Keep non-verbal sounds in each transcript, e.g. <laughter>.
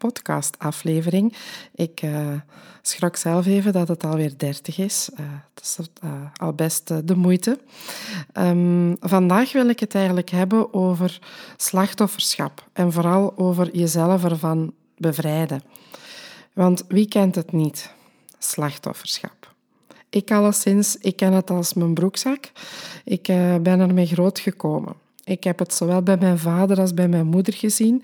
podcastaflevering. Ik uh, schrok zelf even dat het alweer 30 is. Uh, dat is uh, al best de moeite. Um, vandaag wil ik het eigenlijk hebben over slachtofferschap en vooral over jezelf ervan bevrijden. Want wie kent het niet? Slachtofferschap. Ik alleszins, ik ken het als mijn broekzak. Ik ben ermee grootgekomen. Ik heb het zowel bij mijn vader als bij mijn moeder gezien.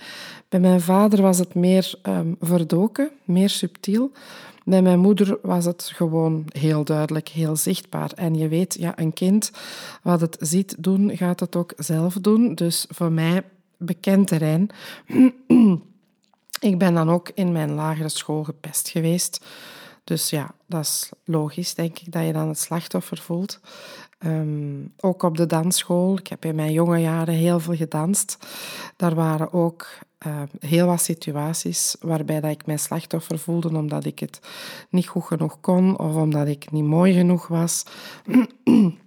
Bij mijn vader was het meer um, verdoken, meer subtiel. Bij mijn moeder was het gewoon heel duidelijk, heel zichtbaar. En je weet, ja, een kind wat het ziet doen, gaat het ook zelf doen. Dus voor mij bekend terrein. <clears throat> Ik ben dan ook in mijn lagere school gepest geweest. Dus ja, dat is logisch, denk ik, dat je dan het slachtoffer voelt. Um, ook op de dansschool. Ik heb in mijn jonge jaren heel veel gedanst. Daar waren ook uh, heel wat situaties waarbij dat ik mij slachtoffer voelde omdat ik het niet goed genoeg kon of omdat ik niet mooi genoeg was. <clears throat>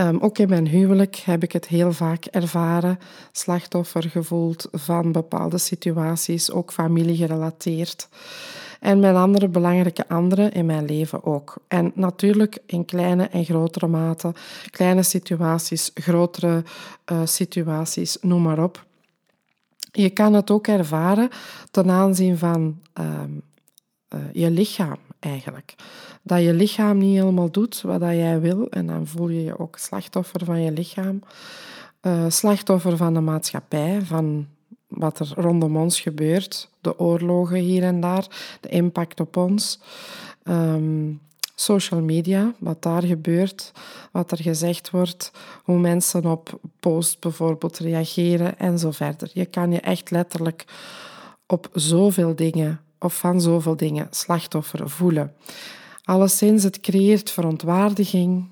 Um, ook in mijn huwelijk heb ik het heel vaak ervaren, slachtoffer gevoeld van bepaalde situaties, ook familie gerelateerd en mijn andere belangrijke anderen in mijn leven ook. En natuurlijk in kleine en grotere mate, kleine situaties, grotere uh, situaties, noem maar op. Je kan het ook ervaren ten aanzien van uh, uh, je lichaam eigenlijk. Dat je lichaam niet helemaal doet wat dat jij wil en dan voel je je ook slachtoffer van je lichaam. Uh, slachtoffer van de maatschappij, van wat er rondom ons gebeurt, de oorlogen hier en daar, de impact op ons, um, social media, wat daar gebeurt, wat er gezegd wordt, hoe mensen op post bijvoorbeeld reageren en zo verder. Je kan je echt letterlijk op zoveel dingen of van zoveel dingen slachtoffer voelen. Alleszins, het creëert verontwaardiging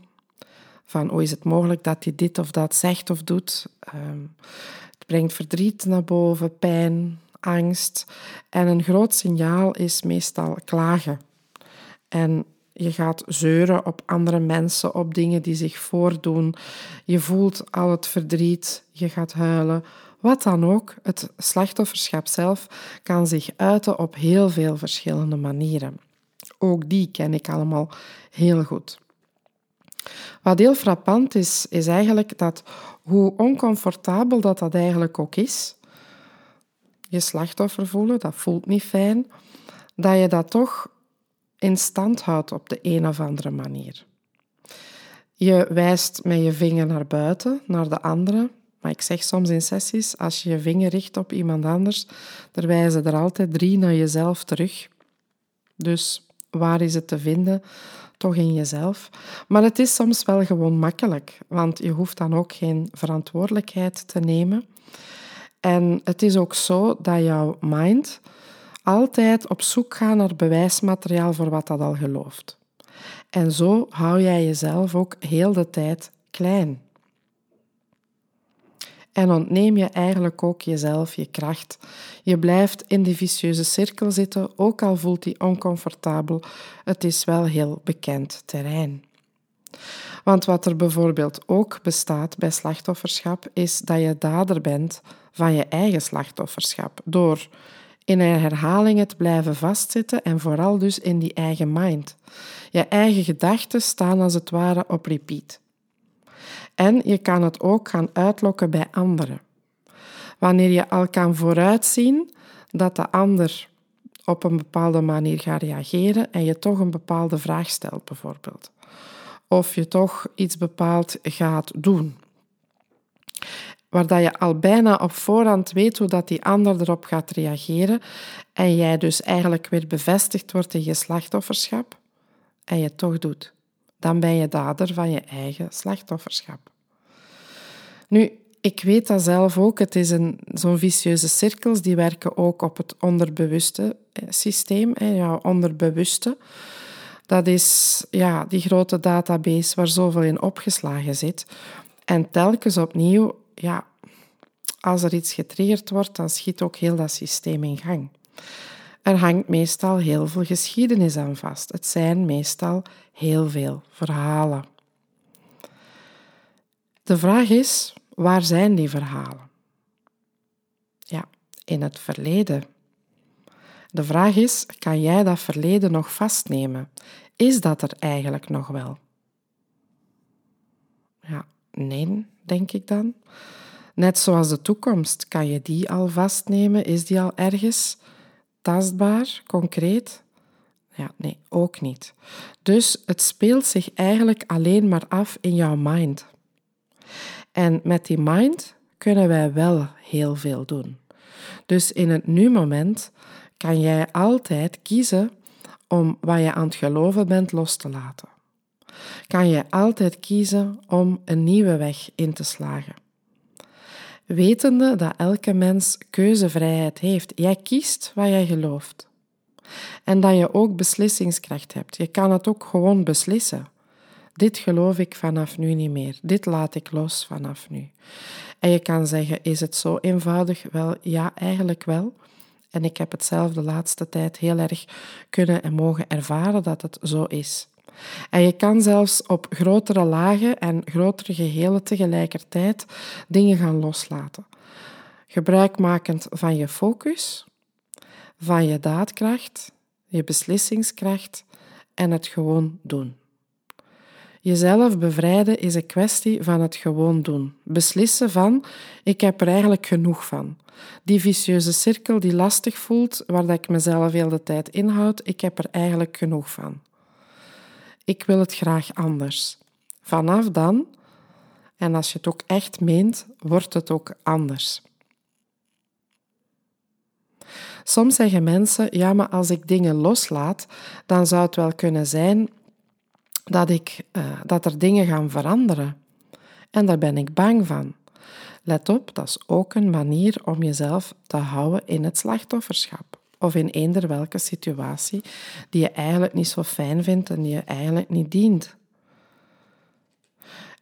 van hoe is het mogelijk dat hij dit of dat zegt of doet. Um, brengt verdriet naar boven, pijn, angst. En een groot signaal is meestal klagen. En je gaat zeuren op andere mensen, op dingen die zich voordoen. Je voelt al het verdriet, je gaat huilen. Wat dan ook, het slachtofferschap zelf kan zich uiten op heel veel verschillende manieren. Ook die ken ik allemaal heel goed. Wat heel frappant is, is eigenlijk dat hoe oncomfortabel dat, dat eigenlijk ook is, je slachtoffer voelen, dat voelt niet fijn, dat je dat toch in stand houdt op de een of andere manier. Je wijst met je vinger naar buiten, naar de andere. Maar ik zeg soms in sessies, als je je vinger richt op iemand anders, er wijzen er altijd drie naar jezelf terug. Dus waar is het te vinden? toch in jezelf. Maar het is soms wel gewoon makkelijk, want je hoeft dan ook geen verantwoordelijkheid te nemen. En het is ook zo dat jouw mind altijd op zoek gaat naar bewijsmateriaal voor wat dat al gelooft. En zo hou jij jezelf ook heel de tijd klein. En ontneem je eigenlijk ook jezelf je kracht. Je blijft in die vicieuze cirkel zitten, ook al voelt die oncomfortabel. Het is wel heel bekend terrein. Want wat er bijvoorbeeld ook bestaat bij slachtofferschap, is dat je dader bent van je eigen slachtofferschap. Door in herhalingen te blijven vastzitten en vooral dus in die eigen mind. Je eigen gedachten staan als het ware op repeat. En je kan het ook gaan uitlokken bij anderen. Wanneer je al kan vooruitzien dat de ander op een bepaalde manier gaat reageren en je toch een bepaalde vraag stelt, bijvoorbeeld. Of je toch iets bepaald gaat doen. Waar je al bijna op voorhand weet hoe dat die ander erop gaat reageren en jij dus eigenlijk weer bevestigd wordt in je slachtofferschap en je toch doet dan ben je dader van je eigen slachtofferschap. Nu, ik weet dat zelf ook. Het is een, zo'n vicieuze cirkels, die werken ook op het onderbewuste eh, systeem, jouw onderbewuste. Dat is ja, die grote database waar zoveel in opgeslagen zit. En telkens opnieuw, ja, als er iets getriggerd wordt, dan schiet ook heel dat systeem in gang. Er hangt meestal heel veel geschiedenis aan vast. Het zijn meestal heel veel verhalen. De vraag is, waar zijn die verhalen? Ja, in het verleden. De vraag is, kan jij dat verleden nog vastnemen? Is dat er eigenlijk nog wel? Ja, nee, denk ik dan. Net zoals de toekomst, kan je die al vastnemen? Is die al ergens tastbaar, concreet? Ja, nee, ook niet. Dus het speelt zich eigenlijk alleen maar af in jouw mind. En met die mind kunnen wij wel heel veel doen. Dus in het nu-moment kan jij altijd kiezen om wat je aan het geloven bent los te laten. Kan je altijd kiezen om een nieuwe weg in te slagen. Wetende dat elke mens keuzevrijheid heeft. Jij kiest wat jij gelooft. En dat je ook beslissingskracht hebt. Je kan het ook gewoon beslissen. Dit geloof ik vanaf nu niet meer. Dit laat ik los vanaf nu. En je kan zeggen, is het zo eenvoudig? Wel, ja, eigenlijk wel. En ik heb het zelf de laatste tijd heel erg kunnen en mogen ervaren dat het zo is. En je kan zelfs op grotere lagen en grotere gehelen tegelijkertijd dingen gaan loslaten. Gebruikmakend van je focus, van je daadkracht, je beslissingskracht en het gewoon doen. Jezelf bevrijden is een kwestie van het gewoon doen. Beslissen van, ik heb er eigenlijk genoeg van. Die vicieuze cirkel die lastig voelt, waar dat ik mezelf heel de tijd inhoud, ik heb er eigenlijk genoeg van. Ik wil het graag anders. Vanaf dan, en als je het ook echt meent, wordt het ook anders. Soms zeggen mensen, ja, maar als ik dingen loslaat, dan zou het wel kunnen zijn dat, ik, uh, dat er dingen gaan veranderen. En daar ben ik bang van. Let op, dat is ook een manier om jezelf te houden in het slachtofferschap. Of in eender welke situatie die je eigenlijk niet zo fijn vindt en die je eigenlijk niet dient.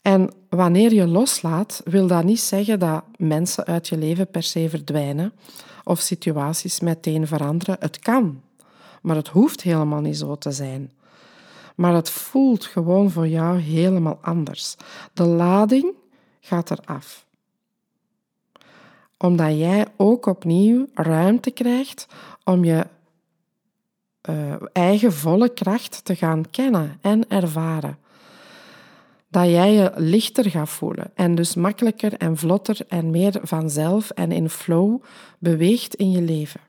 En wanneer je loslaat, wil dat niet zeggen dat mensen uit je leven per se verdwijnen of situaties meteen veranderen. Het kan, maar het hoeft helemaal niet zo te zijn maar het voelt gewoon voor jou helemaal anders. De lading gaat eraf. Omdat jij ook opnieuw ruimte krijgt om je uh, eigen volle kracht te gaan kennen en ervaren. Dat jij je lichter gaat voelen en dus makkelijker en vlotter en meer vanzelf en in flow beweegt in je leven.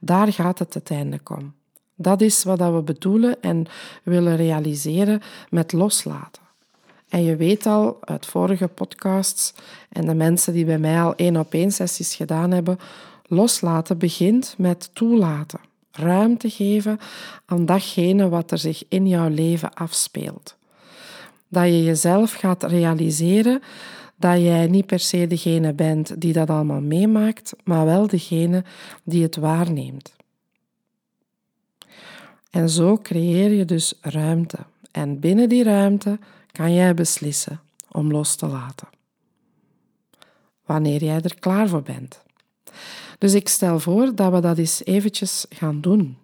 Daar gaat het uiteindelijk om. Dat is wat we bedoelen en willen realiseren met loslaten. En je weet al uit vorige podcasts en de mensen die bij mij al één op één sessies gedaan hebben, loslaten begint met toelaten. Ruimte geven aan datgene wat er zich in jouw leven afspeelt. Dat je jezelf gaat realiseren dat jij niet per se degene bent die dat allemaal meemaakt, maar wel degene die het waarneemt. En zo creëer je dus ruimte. En binnen die ruimte kan jij beslissen om los te laten. Wanneer jij er klaar voor bent. Dus ik stel voor dat we dat eens eventjes gaan doen.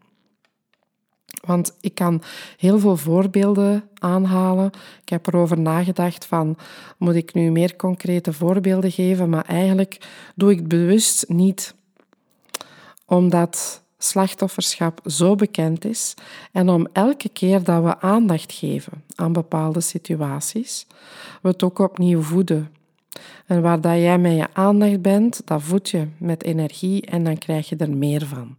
Want ik kan heel veel voorbeelden aanhalen. Ik heb erover nagedacht van, moet ik nu meer concrete voorbeelden geven? Maar eigenlijk doe ik het bewust niet. Omdat slachtofferschap zo bekend is en om elke keer dat we aandacht geven aan bepaalde situaties, we het ook opnieuw voeden. En waar dat jij met je aandacht bent, dat voed je met energie en dan krijg je er meer van.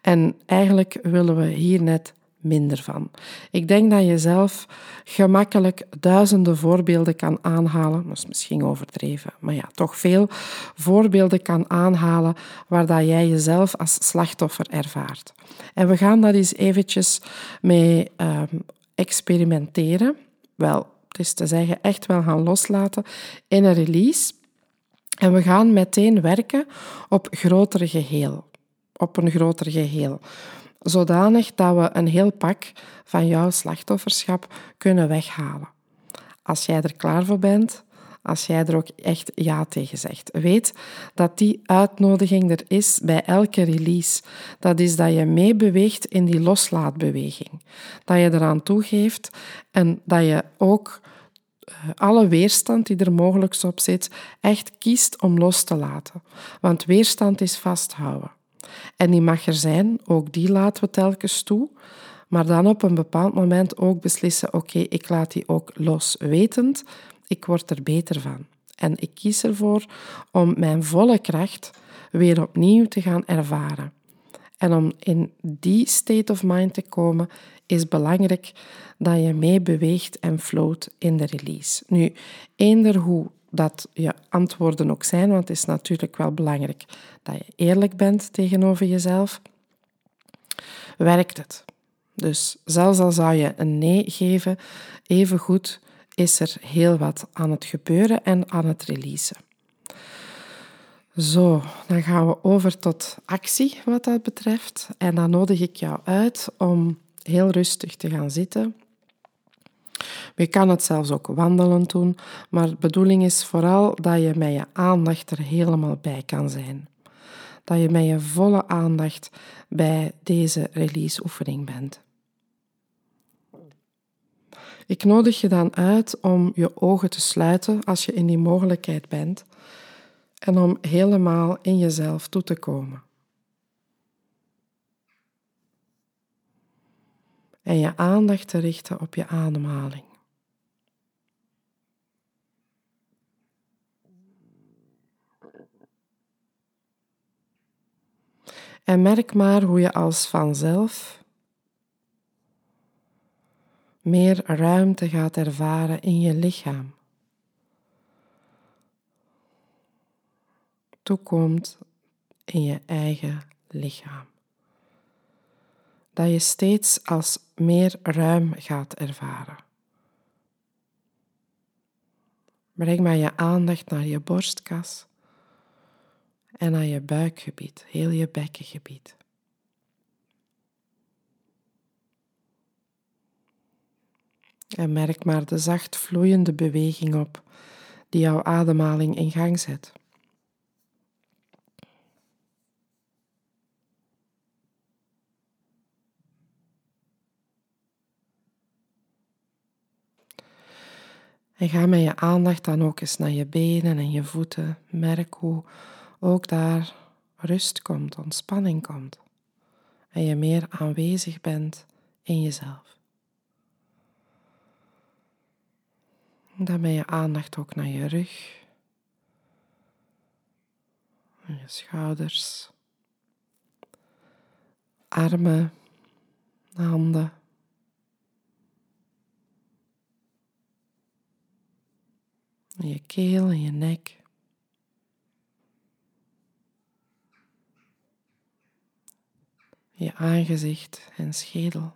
En eigenlijk willen we hier net minder van. Ik denk dat je zelf gemakkelijk duizenden voorbeelden kan aanhalen. Dat is misschien overdreven, maar ja, toch veel voorbeelden kan aanhalen waar dat jij jezelf als slachtoffer ervaart. En we gaan dat eens eventjes mee um, experimenteren. Wel, het is te zeggen, echt wel gaan loslaten in een release. En we gaan meteen werken op grotere geheel. Op een groter geheel. Zodanig dat we een heel pak van jouw slachtofferschap kunnen weghalen. Als jij er klaar voor bent, als jij er ook echt ja tegen zegt. Weet dat die uitnodiging er is bij elke release. Dat is dat je meebeweegt in die loslaatbeweging. Dat je eraan toegeeft en dat je ook eh, alle weerstand die er mogelijk op zit, echt kiest om los te laten. Want weerstand is vasthouden. En die mag er zijn, ook die laten we telkens toe. Maar dan op een bepaald moment ook beslissen: oké, ik laat die ook los, wetend ik word er beter van. En ik kies ervoor om mijn volle kracht weer opnieuw te gaan ervaren. En om in die state of mind te komen, is belangrijk dat je meebeweegt en float in de release. Nu, eender hoe dat je antwoorden ook zijn, want het is natuurlijk wel belangrijk dat je eerlijk bent tegenover jezelf, werkt het. Dus zelfs al zou je een nee geven, even goed is er heel wat aan het gebeuren en aan het releasen. Zo, dan gaan we over tot actie wat dat betreft. En dan nodig ik jou uit om heel rustig te gaan zitten. Je kan het zelfs ook wandelend doen, maar de bedoeling is vooral dat je met je aandacht er helemaal bij kan zijn. Dat je met je volle aandacht bij deze release-oefening bent. Ik nodig je dan uit om je ogen te sluiten als je in die mogelijkheid bent en om helemaal in jezelf toe te komen. En je aandacht te richten op je ademhaling. En merk maar hoe je als vanzelf meer ruimte gaat ervaren in je lichaam. Toekomt in je eigen lichaam. Dat je steeds als meer ruim gaat ervaren. Breng maar je aandacht naar je borstkas en naar je buikgebied, heel je bekkengebied. En merk maar de zacht vloeiende beweging op die jouw ademhaling in gang zet. En ga met je aandacht dan ook eens naar je benen en je voeten. Merk hoe ook daar rust komt, ontspanning komt. En je meer aanwezig bent in jezelf. Dan ben je aandacht ook naar je rug, je schouders, armen, handen. Je keel en je nek. Je aangezicht en schedel.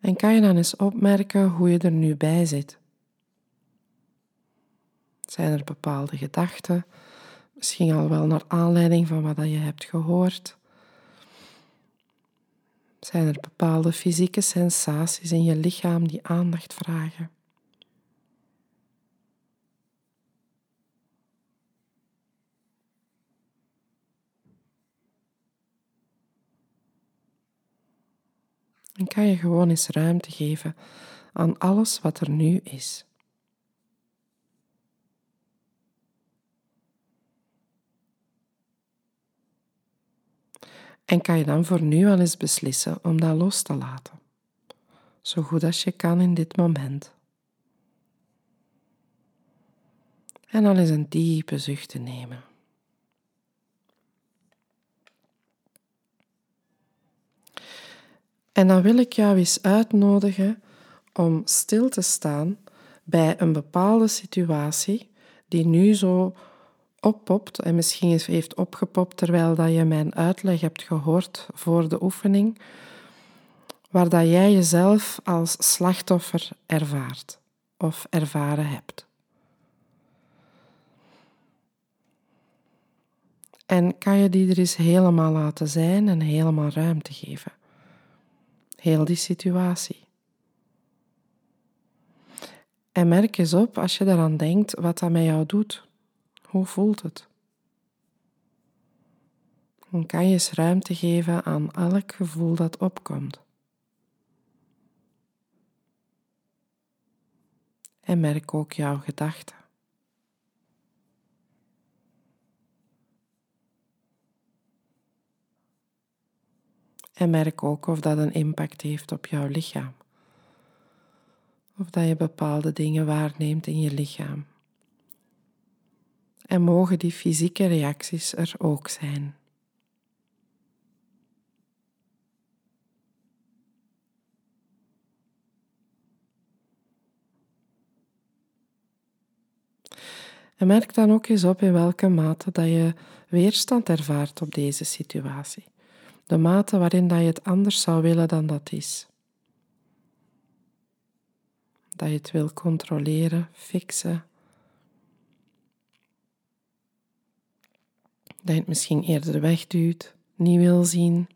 En kan je dan eens opmerken hoe je er nu bij zit? Zijn er bepaalde gedachten, misschien al wel naar aanleiding van wat je hebt gehoord? Zijn er bepaalde fysieke sensaties in je lichaam die aandacht vragen? En kan je gewoon eens ruimte geven aan alles wat er nu is. En kan je dan voor nu al eens beslissen om dat los te laten, zo goed als je kan in dit moment. En dan eens een diepe zucht te nemen. En dan wil ik jou eens uitnodigen om stil te staan bij een bepaalde situatie die nu zo oppopt en misschien heeft opgepopt terwijl dat je mijn uitleg hebt gehoord voor de oefening, waar dat jij jezelf als slachtoffer ervaart of ervaren hebt. En kan je die er eens helemaal laten zijn en helemaal ruimte geven. Heel die situatie. En merk eens op als je eraan denkt wat dat met jou doet. Hoe voelt het? Dan kan je eens ruimte geven aan elk gevoel dat opkomt. En merk ook jouw gedachten. En merk ook of dat een impact heeft op jouw lichaam. Of dat je bepaalde dingen waarneemt in je lichaam. En mogen die fysieke reacties er ook zijn. En merk dan ook eens op in welke mate dat je weerstand ervaart op deze situatie. De mate waarin dat je het anders zou willen dan dat is. Dat je het wil controleren, fixen. Dat je het misschien eerder wegduwt, niet wil zien.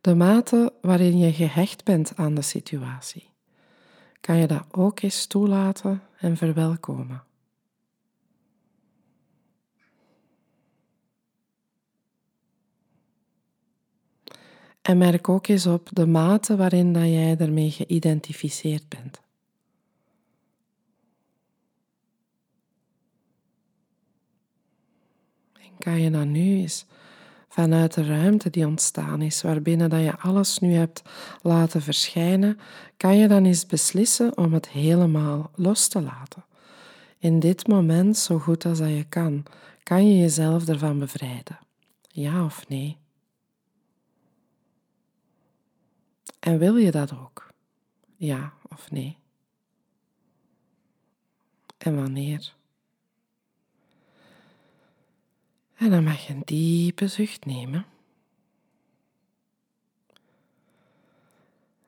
De mate waarin je gehecht bent aan de situatie, kan je dat ook eens toelaten en verwelkomen. En merk ook eens op de mate waarin dat jij ermee geïdentificeerd bent. En kan je dan nu eens vanuit de ruimte die ontstaan is, waarbinnen dat je alles nu hebt laten verschijnen, kan je dan eens beslissen om het helemaal los te laten. In dit moment, zo goed als dat je kan, kan je jezelf ervan bevrijden. Ja of nee? En wil je dat ook? Ja of nee? En wanneer? En dan mag je een diepe zucht nemen.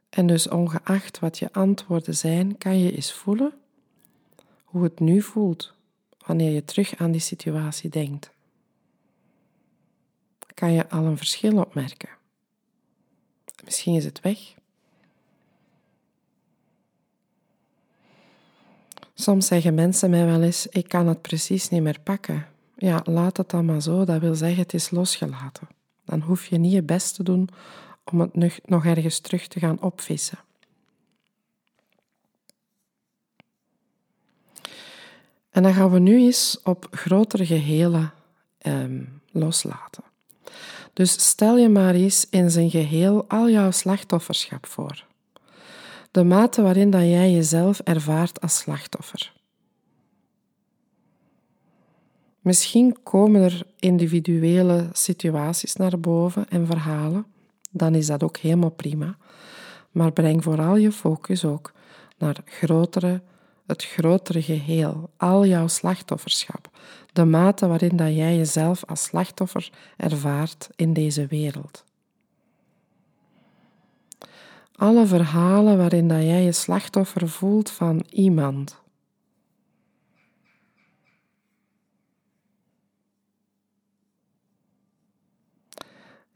En dus ongeacht wat je antwoorden zijn, kan je eens voelen hoe het nu voelt wanneer je terug aan die situatie denkt. Kan je al een verschil opmerken? Misschien is het weg. Soms zeggen mensen mij wel eens: ik kan het precies niet meer pakken. Ja, laat het dan maar zo. Dat wil zeggen, het is losgelaten. Dan hoef je niet je best te doen om het nog ergens terug te gaan opvissen. En dan gaan we nu eens op grotere gehelen ehm, loslaten. Dus stel je maar eens in zijn geheel al jouw slachtofferschap voor. De mate waarin dat jij jezelf ervaart als slachtoffer. Misschien komen er individuele situaties naar boven en verhalen, dan is dat ook helemaal prima. Maar breng vooral je focus ook naar grotere, het grotere geheel, al jouw slachtofferschap, de mate waarin dat jij jezelf als slachtoffer ervaart in deze wereld. Alle verhalen waarin dat jij je slachtoffer voelt van iemand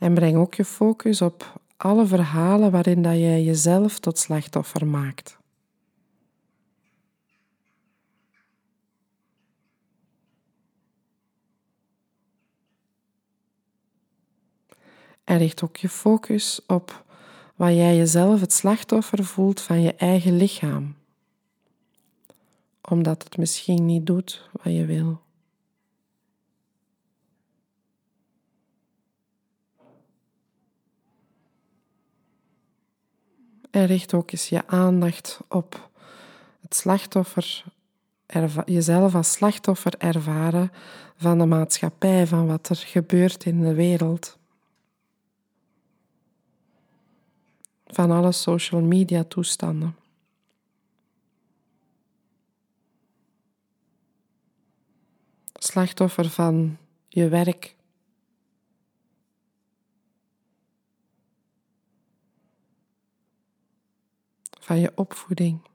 En breng ook je focus op alle verhalen waarin dat jij jezelf tot slachtoffer maakt. En richt ook je focus op waar jij jezelf het slachtoffer voelt van je eigen lichaam, omdat het misschien niet doet wat je wil. En richt ook eens je aandacht op het slachtoffer, jezelf als slachtoffer ervaren van de maatschappij, van wat er gebeurt in de wereld. van alle social media toestanden. Slachtoffer van je werk. Van je opvoeding.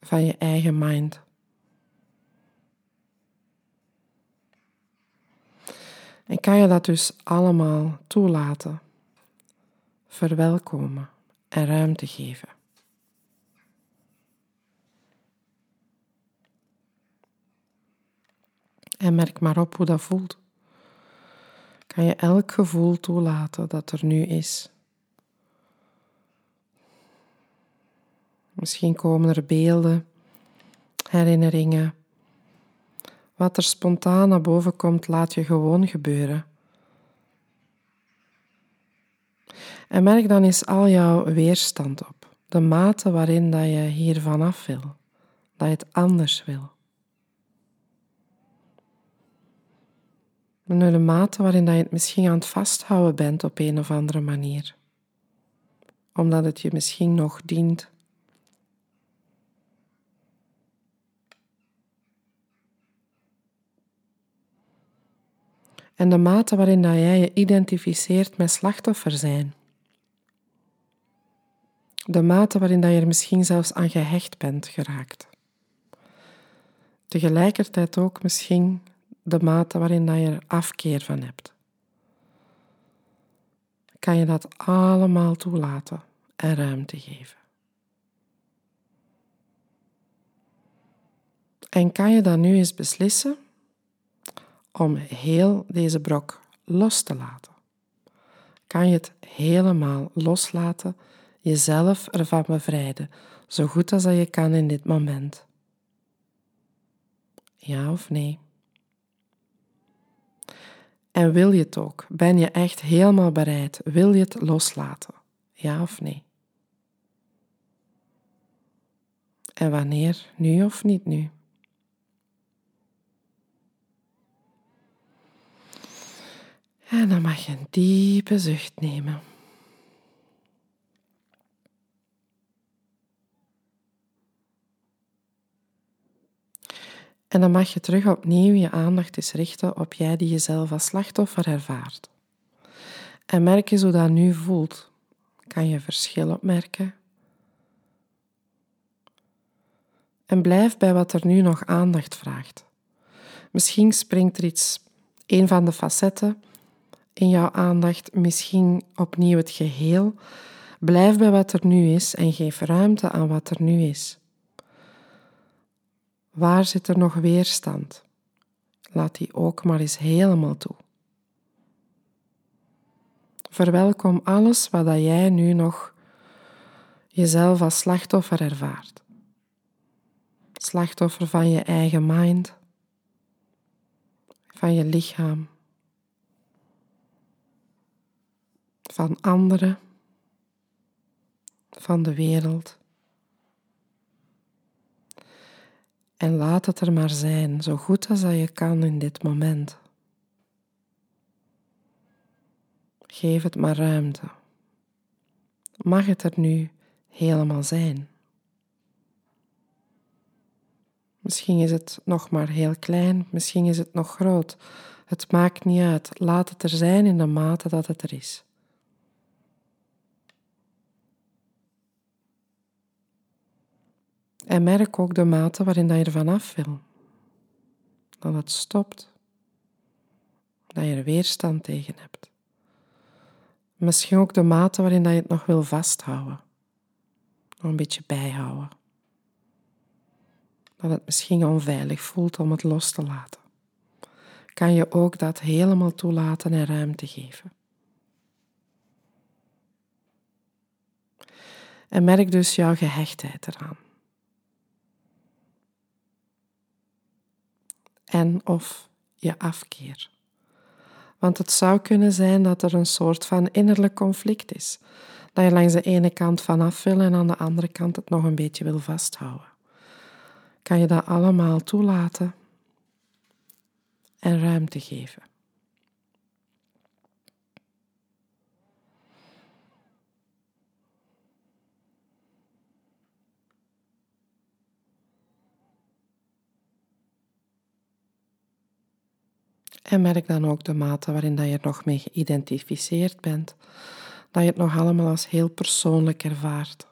Van je eigen mind. En kan je dat dus allemaal toelaten, verwelkomen en ruimte geven. En merk maar op hoe dat voelt. Kan je elk gevoel toelaten dat er nu is. Misschien komen er beelden, herinneringen. Wat er spontaan naar boven komt, laat je gewoon gebeuren. En merk dan eens al jouw weerstand op, de mate waarin dat je hier vanaf wil, dat je het anders wil. De mate waarin dat je het misschien aan het vasthouden bent op een of andere manier. Omdat het je misschien nog dient. En de mate waarin dat jij je identificeert met slachtoffer zijn. De mate waarin dat je er misschien zelfs aan gehecht bent geraakt. Tegelijkertijd ook misschien de mate waarin dat je er afkeer van hebt. Kan je dat allemaal toelaten en ruimte geven. En kan je dan nu eens beslissen om heel deze brok los te laten? Kan je het helemaal loslaten, jezelf ervan bevrijden, zo goed als dat je kan in dit moment? Ja of nee? En wil je het ook? Ben je echt helemaal bereid? Wil je het loslaten? Ja of nee? En wanneer? Nu of niet nu? En dan mag je een diepe zucht nemen. En dan mag je terug opnieuw je aandacht eens richten op jij die jezelf als slachtoffer ervaart. En merk eens hoe dat nu voelt. Kan je verschil opmerken? En blijf bij wat er nu nog aandacht vraagt. Misschien springt er iets, een van de facetten in jouw aandacht, misschien opnieuw het geheel. Blijf bij wat er nu is en geef ruimte aan wat er nu is. Waar zit er nog weerstand? Laat die ook maar eens helemaal toe. Verwelkom alles wat jij nu nog jezelf als slachtoffer ervaart. Slachtoffer van je eigen mind, van je lichaam, van anderen, van de wereld. En laat het er maar zijn, zo goed als dat je kan in dit moment. Geef het maar ruimte. Mag het er nu helemaal zijn? Misschien is het nog maar heel klein, misschien is het nog groot. Het maakt niet uit. Laat het er zijn in de mate dat het er is. En merk ook de mate waarin dat je er vanaf wil. Dat het stopt. Dat je er weerstand tegen hebt. Misschien ook de mate waarin dat je het nog wil vasthouden. Nog een beetje bijhouden. Dat het misschien onveilig voelt om het los te laten. Kan je ook dat helemaal toelaten en ruimte geven. En merk dus jouw gehechtheid eraan. En of je afkeer. Want het zou kunnen zijn dat er een soort van innerlijk conflict is. Dat je langs de ene kant vanaf wil en aan de andere kant het nog een beetje wil vasthouden. Kan je dat allemaal toelaten en ruimte geven. En merk dan ook de mate waarin dat je er nog mee geïdentificeerd bent, dat je het nog allemaal als heel persoonlijk ervaart.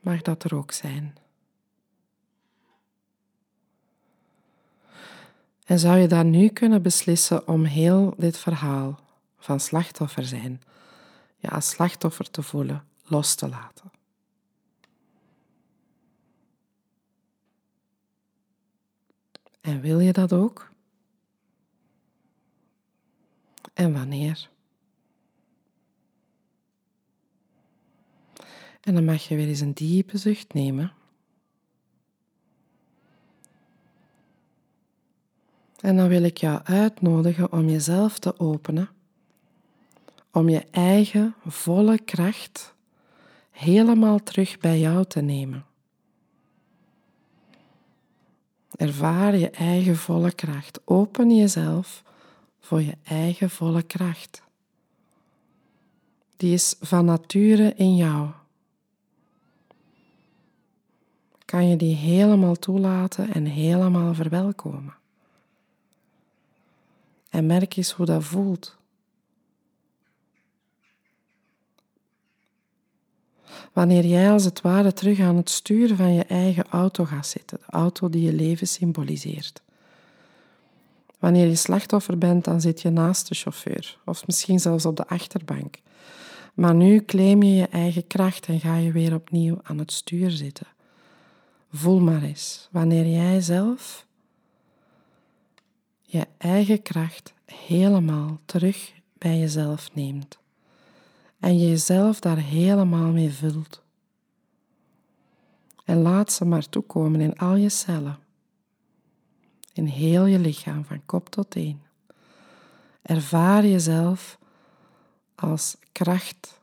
mag dat er ook zijn. En zou je dan nu kunnen beslissen om heel dit verhaal van slachtoffer zijn, je als slachtoffer te voelen, los te laten? En wil je dat ook? En wanneer? En dan mag je weer eens een diepe zucht nemen. En dan wil ik jou uitnodigen om jezelf te openen, om je eigen volle kracht helemaal terug bij jou te nemen. Ervaar je eigen volle kracht. Open jezelf voor je eigen volle kracht. Die is van nature in jou. Kan je die helemaal toelaten en helemaal verwelkomen. En merk eens hoe dat voelt. Wanneer jij als het ware terug aan het sturen van je eigen auto gaat zitten, de auto die je leven symboliseert. Wanneer je slachtoffer bent, dan zit je naast de chauffeur, of misschien zelfs op de achterbank. Maar nu claim je je eigen kracht en ga je weer opnieuw aan het stuur zitten. Voel maar eens, wanneer jij zelf je eigen kracht helemaal terug bij jezelf neemt en jezelf daar helemaal mee vult. En laat ze maar toekomen in al je cellen, in heel je lichaam van kop tot teen. Ervaar jezelf als kracht.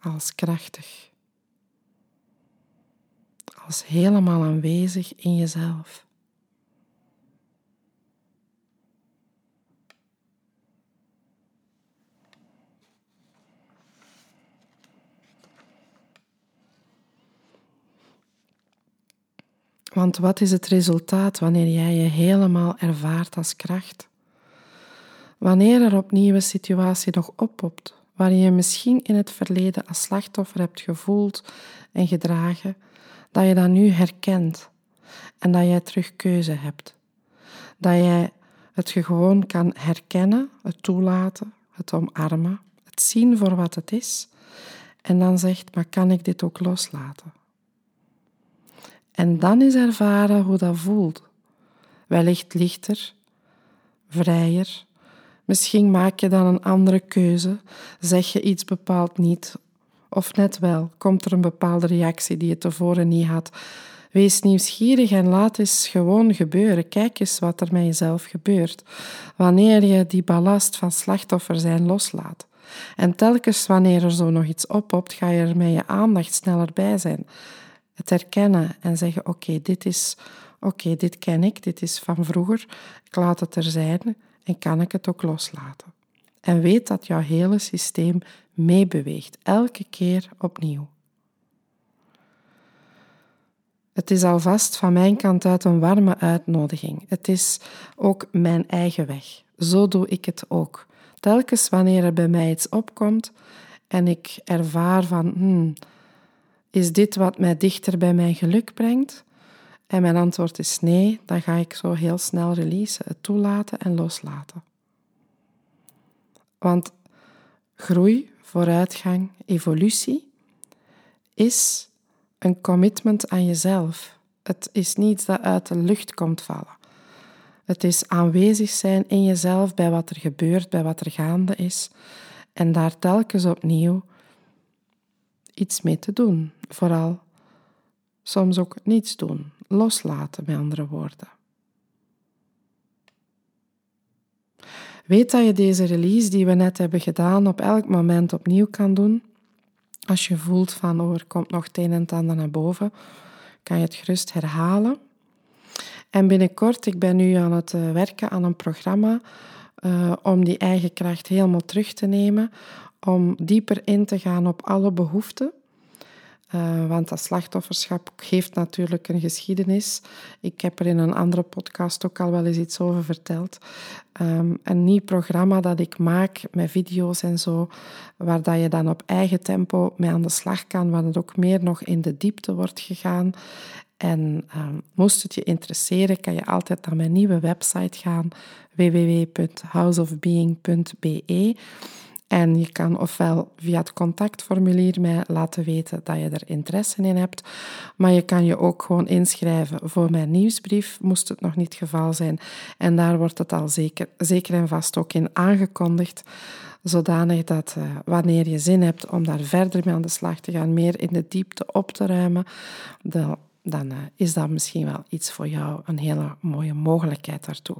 Als krachtig als helemaal aanwezig in jezelf. Want wat is het resultaat wanneer jij je helemaal ervaart als kracht? Wanneer er opnieuw een situatie nog oppopt, waar je je misschien in het verleden als slachtoffer hebt gevoeld en gedragen, dat je dat nu herkent en dat jij terug keuze hebt. Dat jij het gewoon kan herkennen, het toelaten, het omarmen, het zien voor wat het is en dan zegt, maar kan ik dit ook loslaten? En dan is ervaren hoe dat voelt. Wellicht lichter, vrijer. Misschien maak je dan een andere keuze, zeg je iets bepaald niet of net wel, komt er een bepaalde reactie die je tevoren niet had. Wees nieuwsgierig en laat eens gewoon gebeuren. Kijk eens wat er met jezelf gebeurt. Wanneer je die ballast van slachtoffer zijn loslaat. En telkens wanneer er zo nog iets oppopt, ga je er met je aandacht sneller bij zijn. Het herkennen en zeggen: Oké, dit is. Oké, dit ken ik, dit is van vroeger. Ik laat het er zijn en kan ik het ook loslaten. En weet dat jouw hele systeem meebeweegt, elke keer opnieuw. Het is alvast van mijn kant uit een warme uitnodiging. Het is ook mijn eigen weg. Zo doe ik het ook. Telkens wanneer er bij mij iets opkomt en ik ervaar van, hmm, is dit wat mij dichter bij mijn geluk brengt? En mijn antwoord is nee, dan ga ik zo heel snel releasen, het toelaten en loslaten. Want groei, vooruitgang, evolutie is een commitment aan jezelf. Het is niets dat uit de lucht komt vallen. Het is aanwezig zijn in jezelf bij wat er gebeurt, bij wat er gaande is. En daar telkens opnieuw iets mee te doen. Vooral soms ook niets doen. Loslaten, met andere woorden. Weet dat je deze release die we net hebben gedaan op elk moment opnieuw kan doen. Als je voelt van oh, er komt nog het een en het ander naar boven, kan je het gerust herhalen. En binnenkort, ik ben nu aan het eh, werken aan een programma uh, om die eigen kracht helemaal terug te nemen, om dieper in te gaan op alle behoeften Uh, want dat slachtofferschap heeft natuurlijk een geschiedenis. Ik heb er in een andere podcast ook al wel eens iets over verteld. Um, een nieuw programma dat ik maak met video's en zo, waar dat je dan op eigen tempo mee aan de slag kan, waar het ook meer nog in de diepte wordt gegaan. En um, moest het je interesseren, kan je altijd naar mijn nieuwe website gaan, www.houseofbeing.be. En je kan ofwel via het contactformulier mij laten weten dat je er interesse in hebt, maar je kan je ook gewoon inschrijven voor mijn nieuwsbrief, moest het nog niet het geval zijn. En daar wordt het al zeker, zeker en vast ook in aangekondigd, zodanig dat uh, wanneer je zin hebt om daar verder mee aan de slag te gaan, meer in de diepte op te ruimen, dan, dan uh, is dat misschien wel iets voor jou, een hele mooie mogelijkheid daartoe.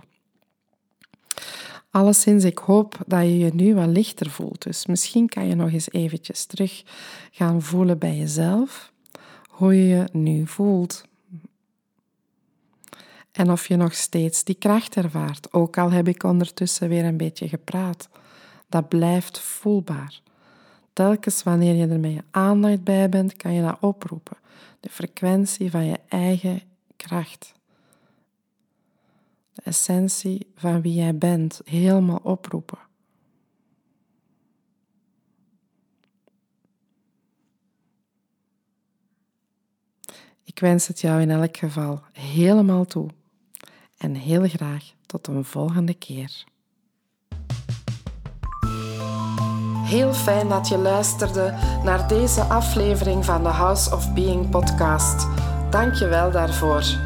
Alleszins, ik hoop dat je je nu wat lichter voelt. Dus misschien kan je nog eens eventjes terug gaan voelen bij jezelf, hoe je je nu voelt. En of je nog steeds die kracht ervaart, ook al heb ik ondertussen weer een beetje gepraat. Dat blijft voelbaar. Telkens wanneer je er met je aandacht bij bent, kan je dat oproepen. De frequentie van je eigen kracht de essentie van wie jij bent, helemaal oproepen. Ik wens het jou in elk geval helemaal toe en heel graag tot een volgende keer. Heel fijn dat je luisterde naar deze aflevering van de House of Being podcast. Dank je wel daarvoor.